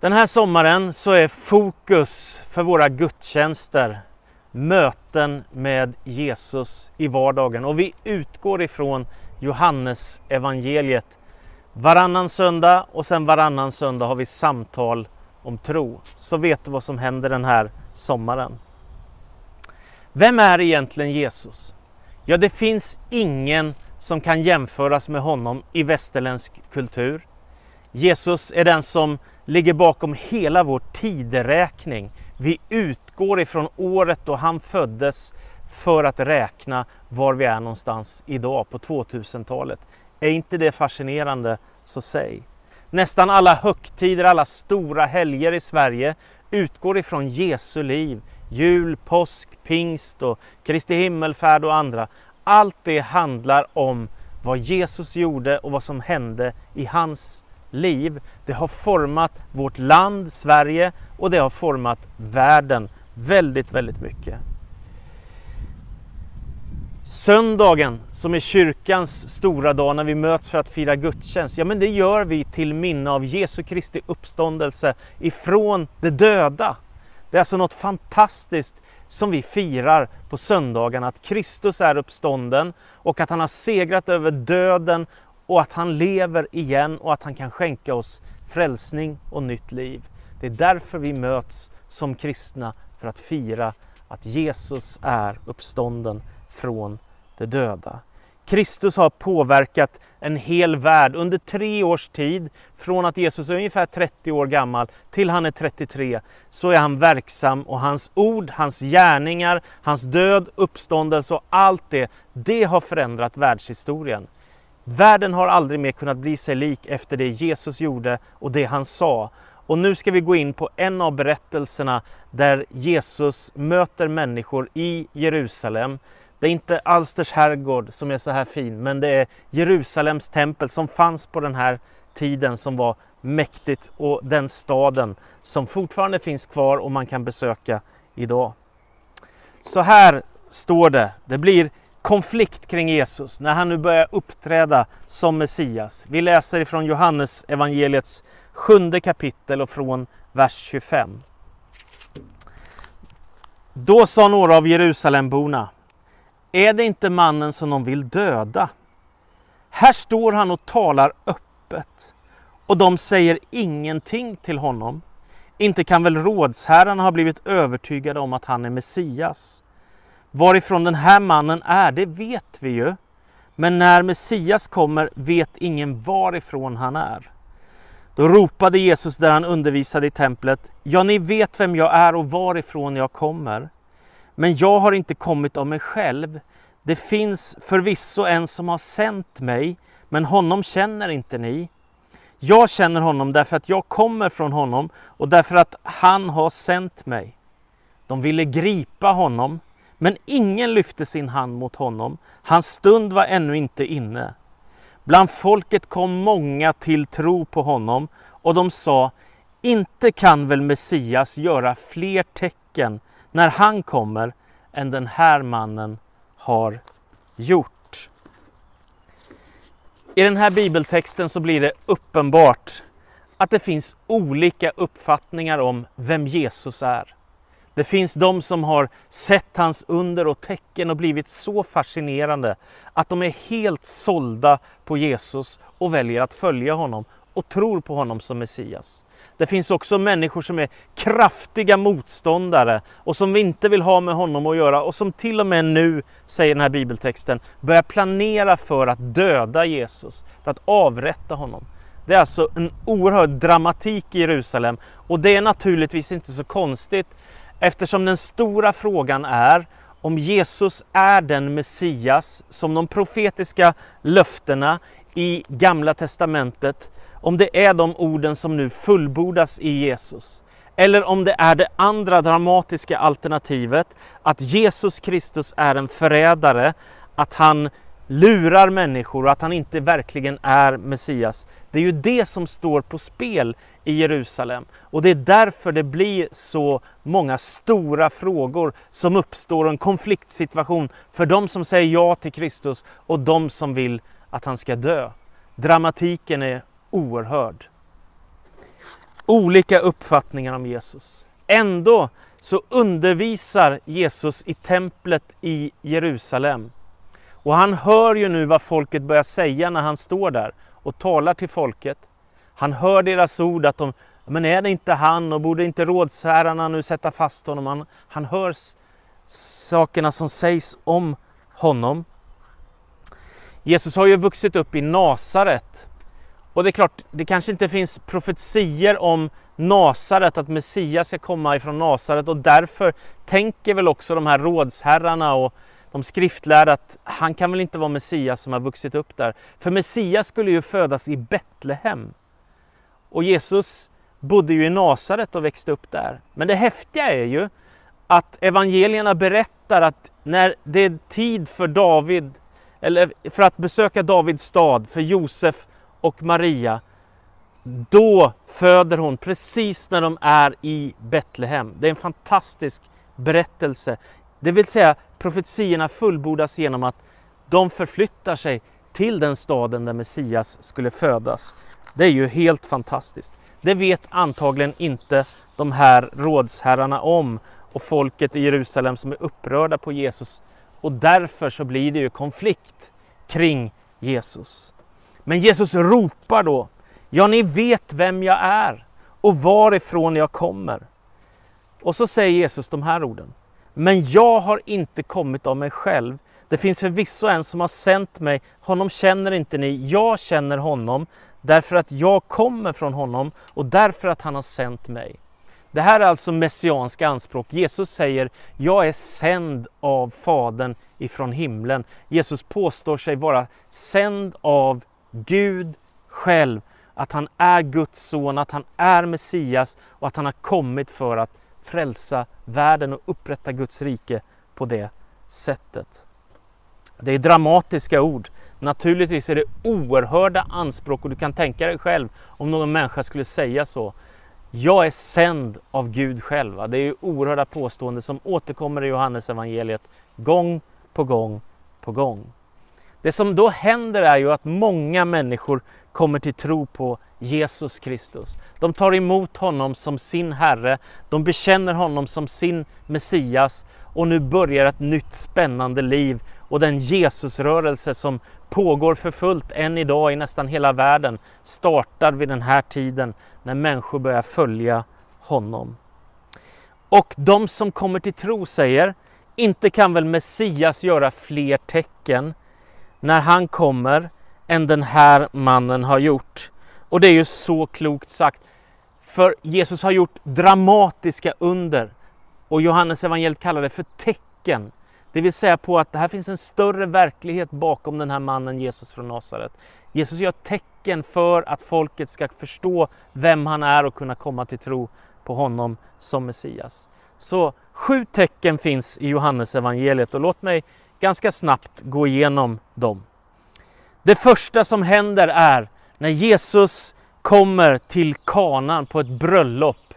Den här sommaren så är fokus för våra gudstjänster möten med Jesus i vardagen och vi utgår ifrån Johannes evangeliet. Varannan söndag och sen varannan söndag har vi samtal om tro. Så vet du vad som händer den här sommaren. Vem är egentligen Jesus? Ja, det finns ingen som kan jämföras med honom i västerländsk kultur. Jesus är den som ligger bakom hela vår tideräkning. Vi utgår ifrån året då han föddes för att räkna var vi är någonstans idag på 2000-talet. Är inte det fascinerande så säg. Nästan alla högtider, alla stora helger i Sverige utgår ifrån Jesu liv. Jul, påsk, pingst och Kristi himmelfärd och andra. Allt det handlar om vad Jesus gjorde och vad som hände i hans liv. Det har format vårt land, Sverige, och det har format världen väldigt, väldigt mycket. Söndagen som är kyrkans stora dag när vi möts för att fira gudstjänst, ja men det gör vi till minne av Jesu Kristi uppståndelse ifrån de döda. Det är alltså något fantastiskt som vi firar på söndagarna, att Kristus är uppstånden och att han har segrat över döden och att han lever igen och att han kan skänka oss frälsning och nytt liv. Det är därför vi möts som kristna för att fira att Jesus är uppstånden från de döda. Kristus har påverkat en hel värld under tre års tid. Från att Jesus är ungefär 30 år gammal till han är 33 så är han verksam och hans ord, hans gärningar, hans död, uppståndelse och allt det, det har förändrat världshistorien. Världen har aldrig mer kunnat bli sig lik efter det Jesus gjorde och det han sa. Och nu ska vi gå in på en av berättelserna där Jesus möter människor i Jerusalem. Det är inte Alsters herrgård som är så här fin, men det är Jerusalems tempel som fanns på den här tiden som var mäktigt och den staden som fortfarande finns kvar och man kan besöka idag. Så här står det, det blir konflikt kring Jesus när han nu börjar uppträda som Messias. Vi läser ifrån Johannes evangeliets sjunde kapitel och från vers 25. Då sa några av Jerusalemborna, är det inte mannen som de vill döda? Här står han och talar öppet och de säger ingenting till honom. Inte kan väl rådsherrarna ha blivit övertygade om att han är Messias? Varifrån den här mannen är, det vet vi ju. Men när Messias kommer vet ingen varifrån han är. Då ropade Jesus där han undervisade i templet. Ja, ni vet vem jag är och varifrån jag kommer. Men jag har inte kommit av mig själv. Det finns förvisso en som har sänt mig, men honom känner inte ni. Jag känner honom därför att jag kommer från honom och därför att han har sänt mig. De ville gripa honom, men ingen lyfte sin hand mot honom. Hans stund var ännu inte inne. Bland folket kom många till tro på honom och de sa, inte kan väl Messias göra fler tecken när han kommer än den här mannen har gjort. I den här bibeltexten så blir det uppenbart att det finns olika uppfattningar om vem Jesus är. Det finns de som har sett hans under och tecken och blivit så fascinerande att de är helt sålda på Jesus och väljer att följa honom och tror på honom som Messias. Det finns också människor som är kraftiga motståndare och som vi inte vill ha med honom att göra och som till och med nu, säger den här bibeltexten, börjar planera för att döda Jesus, för att avrätta honom. Det är alltså en oerhörd dramatik i Jerusalem och det är naturligtvis inte så konstigt eftersom den stora frågan är om Jesus är den Messias som de profetiska löftena i Gamla Testamentet om det är de orden som nu fullbordas i Jesus. Eller om det är det andra dramatiska alternativet, att Jesus Kristus är en förrädare, att han lurar människor och att han inte verkligen är Messias. Det är ju det som står på spel i Jerusalem. Och det är därför det blir så många stora frågor som uppstår och en konfliktsituation för de som säger ja till Kristus och de som vill att han ska dö. Dramatiken är oerhörd. olika uppfattningar om Jesus. Ändå så undervisar Jesus i templet i Jerusalem. Och han hör ju nu vad folket börjar säga när han står där och talar till folket. Han hör deras ord att de, men är det inte han och borde inte rådsherrarna nu sätta fast honom? Han, han hör sakerna som sägs om honom. Jesus har ju vuxit upp i Nasaret. Och det är klart, det kanske inte finns profetier om Nasaret, att Messias ska komma ifrån Nasaret och därför tänker väl också de här rådsherrarna och de skriftlärda att han kan väl inte vara Messias som har vuxit upp där. För Messias skulle ju födas i Betlehem. Och Jesus bodde ju i Nasaret och växte upp där. Men det häftiga är ju att evangelierna berättar att när det är tid för David, eller för att besöka Davids stad, för Josef och Maria, då föder hon precis när de är i Betlehem. Det är en fantastisk berättelse. Det vill säga profetiorna fullbordas genom att de förflyttar sig till den staden där Messias skulle födas. Det är ju helt fantastiskt. Det vet antagligen inte de här rådsherrarna om och folket i Jerusalem som är upprörda på Jesus. Och därför så blir det ju konflikt kring Jesus. Men Jesus ropar då, ja ni vet vem jag är och varifrån jag kommer. Och så säger Jesus de här orden. Men jag har inte kommit av mig själv. Det finns förvisso en som har sänt mig. Honom känner inte ni. Jag känner honom därför att jag kommer från honom och därför att han har sänt mig. Det här är alltså messianska anspråk. Jesus säger, jag är sänd av Fadern ifrån himlen. Jesus påstår sig vara sänd av Gud själv. Att han är Guds son, att han är Messias och att han har kommit för att frälsa världen och upprätta Guds rike på det sättet. Det är dramatiska ord. Naturligtvis är det oerhörda anspråk och du kan tänka dig själv om någon människa skulle säga så. Jag är sänd av Gud själv. Det är ju oerhörda påståenden som återkommer i Johannes evangeliet gång på gång på gång. Det som då händer är ju att många människor kommer till tro på Jesus Kristus. De tar emot honom som sin Herre, de bekänner honom som sin Messias och nu börjar ett nytt spännande liv och den Jesusrörelse som pågår för fullt än idag i nästan hela världen startar vid den här tiden när människor börjar följa honom. Och de som kommer till tro säger, inte kan väl Messias göra fler tecken när han kommer än den här mannen har gjort. Och det är ju så klokt sagt. För Jesus har gjort dramatiska under. Och Johannes evangeliet kallar det för tecken. Det vill säga på att det här finns en större verklighet bakom den här mannen Jesus från Nasaret. Jesus gör tecken för att folket ska förstå vem han är och kunna komma till tro på honom som Messias. Så sju tecken finns i Johannes evangeliet och låt mig ganska snabbt gå igenom dem. Det första som händer är när Jesus kommer till kanan på ett bröllop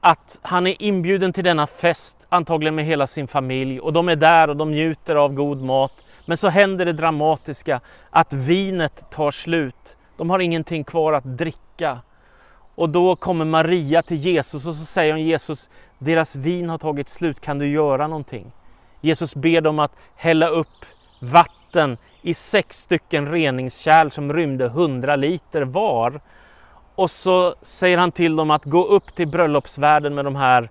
att han är inbjuden till denna fest, antagligen med hela sin familj och de är där och de njuter av god mat. Men så händer det dramatiska att vinet tar slut. De har ingenting kvar att dricka. Och då kommer Maria till Jesus och så säger hon Jesus, deras vin har tagit slut, kan du göra någonting? Jesus ber dem att hälla upp vatten i sex stycken reningskärl som rymde 100 liter var. Och så säger han till dem att gå upp till bröllopsvärden med de här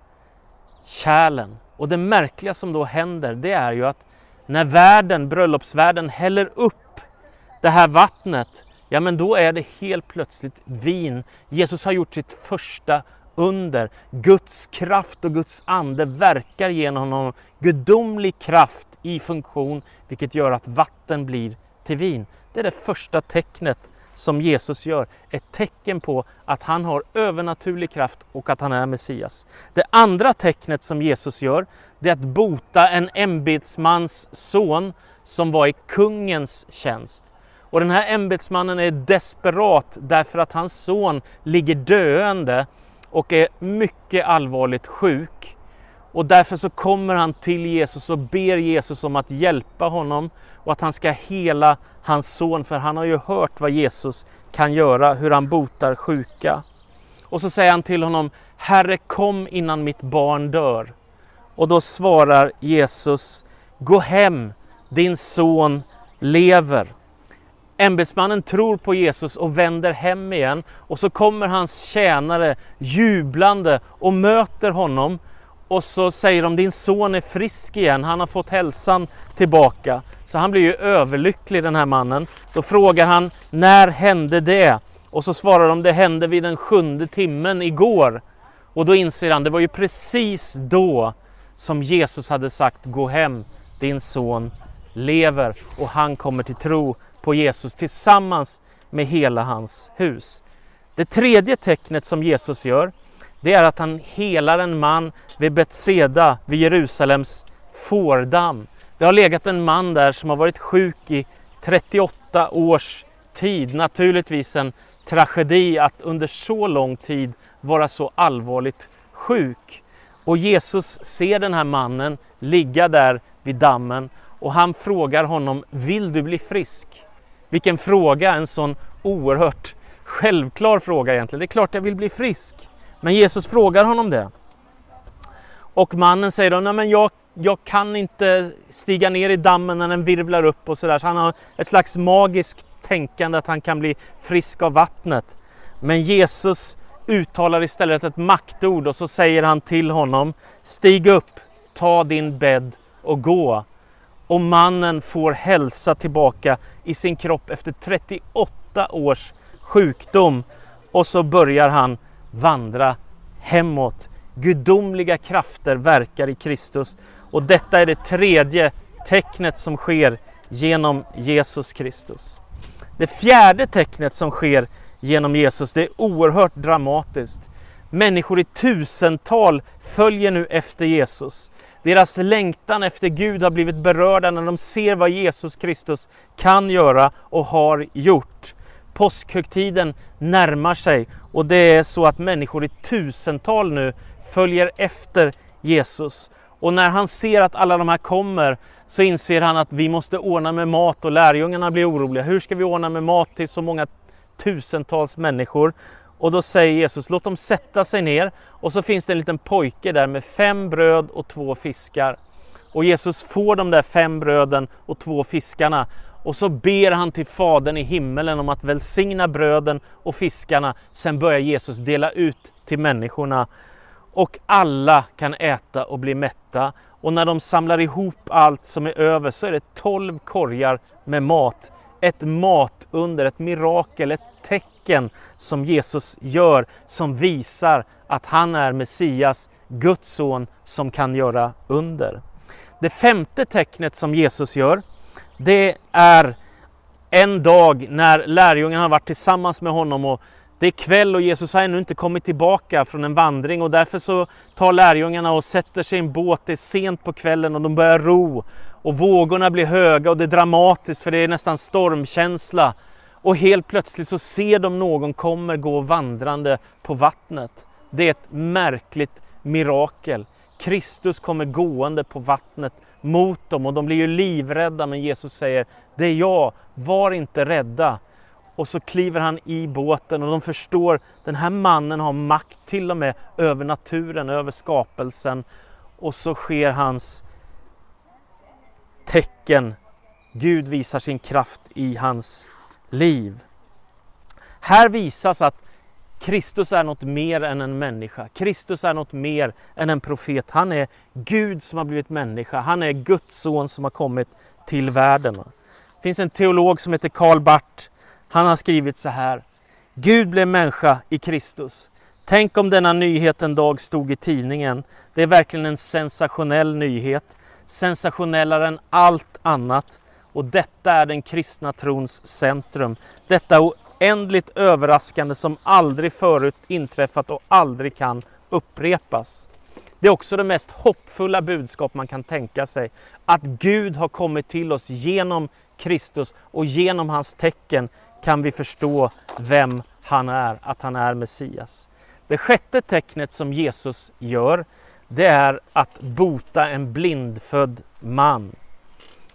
kärlen. Och det märkliga som då händer det är ju att när värden, bröllopsvärden häller upp det här vattnet, ja men då är det helt plötsligt vin. Jesus har gjort sitt första under. Guds kraft och Guds ande verkar genom honom. Gudomlig kraft i funktion, vilket gör att vatten blir till vin. Det är det första tecknet som Jesus gör. Ett tecken på att han har övernaturlig kraft och att han är Messias. Det andra tecknet som Jesus gör, det är att bota en ämbetsmans son som var i kungens tjänst. Och den här ämbetsmannen är desperat därför att hans son ligger döende och är mycket allvarligt sjuk. Och därför så kommer han till Jesus och ber Jesus om att hjälpa honom och att han ska hela hans son, för han har ju hört vad Jesus kan göra, hur han botar sjuka. Och så säger han till honom, Herre kom innan mitt barn dör. Och då svarar Jesus, gå hem, din son lever. Ämbetsmannen tror på Jesus och vänder hem igen och så kommer hans tjänare jublande och möter honom och så säger de din son är frisk igen, han har fått hälsan tillbaka. Så han blir ju överlycklig den här mannen. Då frågar han när hände det? Och så svarar de det hände vid den sjunde timmen igår. Och då inser han det var ju precis då som Jesus hade sagt gå hem, din son lever och han kommer till tro på Jesus tillsammans med hela hans hus. Det tredje tecknet som Jesus gör det är att han helar en man vid Betseda vid Jerusalems fårdamm. Det har legat en man där som har varit sjuk i 38 års tid. Naturligtvis en tragedi att under så lång tid vara så allvarligt sjuk. Och Jesus ser den här mannen ligga där vid dammen och han frågar honom, vill du bli frisk? Vilken fråga, en sån oerhört självklar fråga egentligen. Det är klart jag vill bli frisk. Men Jesus frågar honom det. Och mannen säger då, nej men jag, jag kan inte stiga ner i dammen när den virvlar upp och sådär. Så han har ett slags magiskt tänkande att han kan bli frisk av vattnet. Men Jesus uttalar istället ett maktord och så säger han till honom, stig upp, ta din bädd och gå. Och mannen får hälsa tillbaka i sin kropp efter 38 års sjukdom. Och så börjar han vandra hemåt. Gudomliga krafter verkar i Kristus och detta är det tredje tecknet som sker genom Jesus Kristus. Det fjärde tecknet som sker genom Jesus, det är oerhört dramatiskt. Människor i tusental följer nu efter Jesus. Deras längtan efter Gud har blivit berörda när de ser vad Jesus Kristus kan göra och har gjort. Påskhögtiden närmar sig och det är så att människor i tusental nu följer efter Jesus. Och när han ser att alla de här kommer så inser han att vi måste ordna med mat och lärjungarna blir oroliga. Hur ska vi ordna med mat till så många tusentals människor? Och då säger Jesus, låt dem sätta sig ner. Och så finns det en liten pojke där med fem bröd och två fiskar. Och Jesus får de där fem bröden och två fiskarna och så ber han till Fadern i himmelen om att välsigna bröden och fiskarna. Sen börjar Jesus dela ut till människorna. Och alla kan äta och bli mätta. Och när de samlar ihop allt som är över så är det tolv korgar med mat. Ett matunder, ett mirakel, ett tecken som Jesus gör som visar att han är Messias, Guds son som kan göra under. Det femte tecknet som Jesus gör det är en dag när lärjungarna har varit tillsammans med honom och det är kväll och Jesus har ännu inte kommit tillbaka från en vandring och därför så tar lärjungarna och sätter sig i en båt. Det är sent på kvällen och de börjar ro och vågorna blir höga och det är dramatiskt för det är nästan stormkänsla. Och helt plötsligt så ser de någon kommer gå vandrande på vattnet. Det är ett märkligt mirakel. Kristus kommer gående på vattnet mot dem och de blir ju livrädda men Jesus säger det är jag, var inte rädda. Och så kliver han i båten och de förstår den här mannen har makt till och med över naturen, över skapelsen. Och så sker hans tecken. Gud visar sin kraft i hans liv. Här visas att Kristus är något mer än en människa. Kristus är något mer än en profet. Han är Gud som har blivit människa. Han är Guds son som har kommit till världen. Det finns en teolog som heter Karl Barth. Han har skrivit så här. Gud blev människa i Kristus. Tänk om denna nyhet en dag stod i tidningen. Det är verkligen en sensationell nyhet. Sensationellare än allt annat. Och detta är den kristna trons centrum. Detta oändligt överraskande som aldrig förut inträffat och aldrig kan upprepas. Det är också det mest hoppfulla budskap man kan tänka sig. Att Gud har kommit till oss genom Kristus och genom hans tecken kan vi förstå vem han är, att han är Messias. Det sjätte tecknet som Jesus gör, det är att bota en blindfödd man.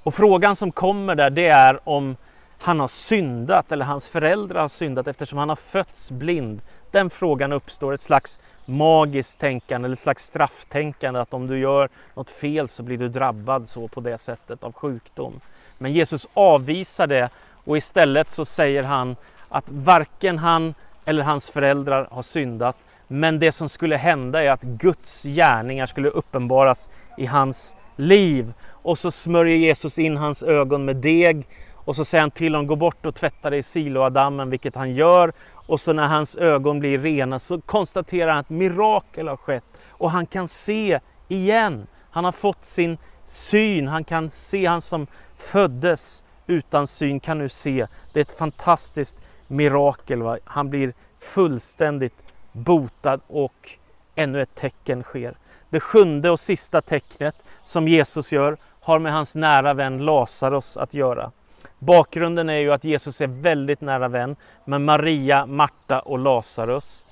Och frågan som kommer där, det är om han har syndat eller hans föräldrar har syndat eftersom han har fötts blind. den frågan uppstår, ett slags magiskt tänkande eller ett slags strafftänkande att om du gör något fel så blir du drabbad så på det sättet av sjukdom. Men Jesus avvisar det och istället så säger han att varken han eller hans föräldrar har syndat men det som skulle hända är att Guds gärningar skulle uppenbaras i hans liv. Och så smörjer Jesus in hans ögon med deg och så säger han till honom, gå bort och tvätta dig i Siloadammen, vilket han gör. Och så när hans ögon blir rena så konstaterar han att mirakel har skett och han kan se igen. Han har fått sin syn, han kan se, han som föddes utan syn kan nu se. Det är ett fantastiskt mirakel. Va? Han blir fullständigt botad och ännu ett tecken sker. Det sjunde och sista tecknet som Jesus gör har med hans nära vän Lazarus att göra. Bakgrunden är ju att Jesus är väldigt nära vän med Maria, Marta och Lazarus.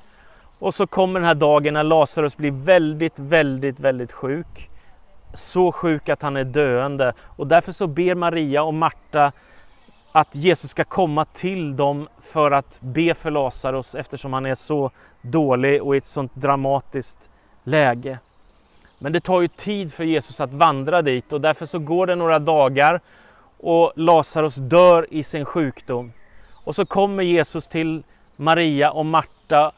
Och så kommer den här dagen när Lazarus blir väldigt, väldigt, väldigt sjuk. Så sjuk att han är döende och därför så ber Maria och Marta att Jesus ska komma till dem för att be för Lazarus eftersom han är så dålig och i ett sånt dramatiskt läge. Men det tar ju tid för Jesus att vandra dit och därför så går det några dagar och Lazarus dör i sin sjukdom. Och så kommer Jesus till Maria och Marta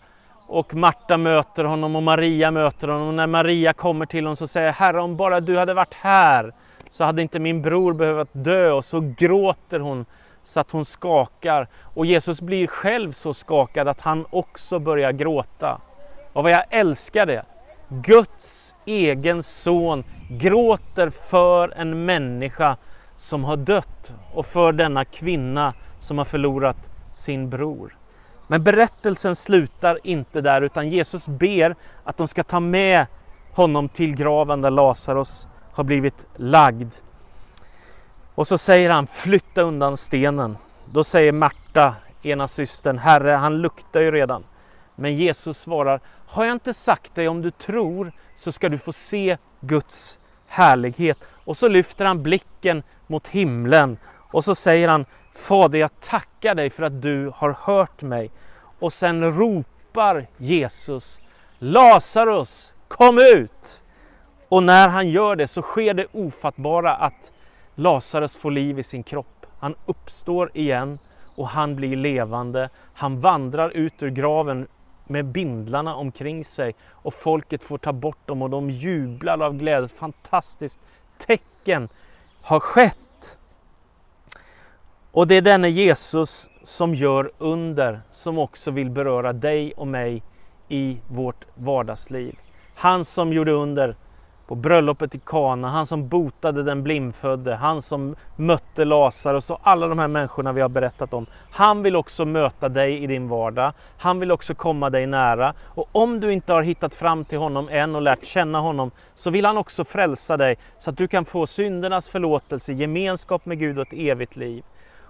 och Marta möter honom och Maria möter honom. Och när Maria kommer till honom så säger Herre om bara du hade varit här så hade inte min bror behövt dö. Och så gråter hon så att hon skakar. Och Jesus blir själv så skakad att han också börjar gråta. Och vad jag älskar det! Guds egen son gråter för en människa som har dött och för denna kvinna som har förlorat sin bror. Men berättelsen slutar inte där utan Jesus ber att de ska ta med honom till graven där Lazarus har blivit lagd. Och så säger han flytta undan stenen. Då säger Marta, ena systern, Herre han luktar ju redan. Men Jesus svarar, har jag inte sagt dig om du tror så ska du få se Guds härlighet. Och så lyfter han blicken mot himlen och så säger han Fader jag tackar dig för att du har hört mig. Och sen ropar Jesus Lazarus kom ut! Och när han gör det så sker det ofattbara att Lazarus får liv i sin kropp. Han uppstår igen och han blir levande. Han vandrar ut ur graven med bindlarna omkring sig och folket får ta bort dem och de jublar av glädje. Fantastiskt tecken har skett. Och det är denne Jesus som gör under som också vill beröra dig och mig i vårt vardagsliv. Han som gjorde under på bröllopet i Kana, han som botade den blindfödde, han som mötte Lazarus och alla de här människorna vi har berättat om. Han vill också möta dig i din vardag. Han vill också komma dig nära. Och om du inte har hittat fram till honom än och lärt känna honom så vill han också frälsa dig så att du kan få syndernas förlåtelse, gemenskap med Gud och ett evigt liv.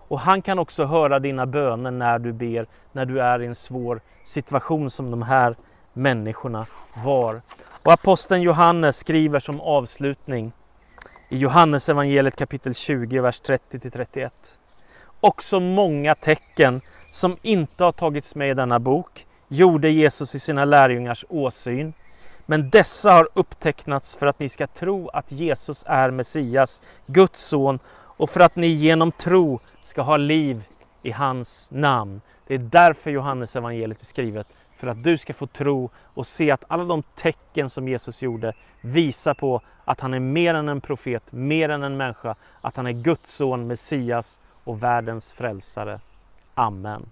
Och han kan också höra dina böner när du ber, när du är i en svår situation som de här människorna var. Och aposteln Johannes skriver som avslutning i Johannes evangeliet kapitel 20, vers 30-31. Också många tecken som inte har tagits med i denna bok gjorde Jesus i sina lärjungars åsyn. Men dessa har upptecknats för att ni ska tro att Jesus är Messias, Guds son, och för att ni genom tro ska ha liv i hans namn. Det är därför Johannes evangeliet är skrivet för att du ska få tro och se att alla de tecken som Jesus gjorde visar på att han är mer än en profet, mer än en människa, att han är Guds son, Messias och världens frälsare. Amen.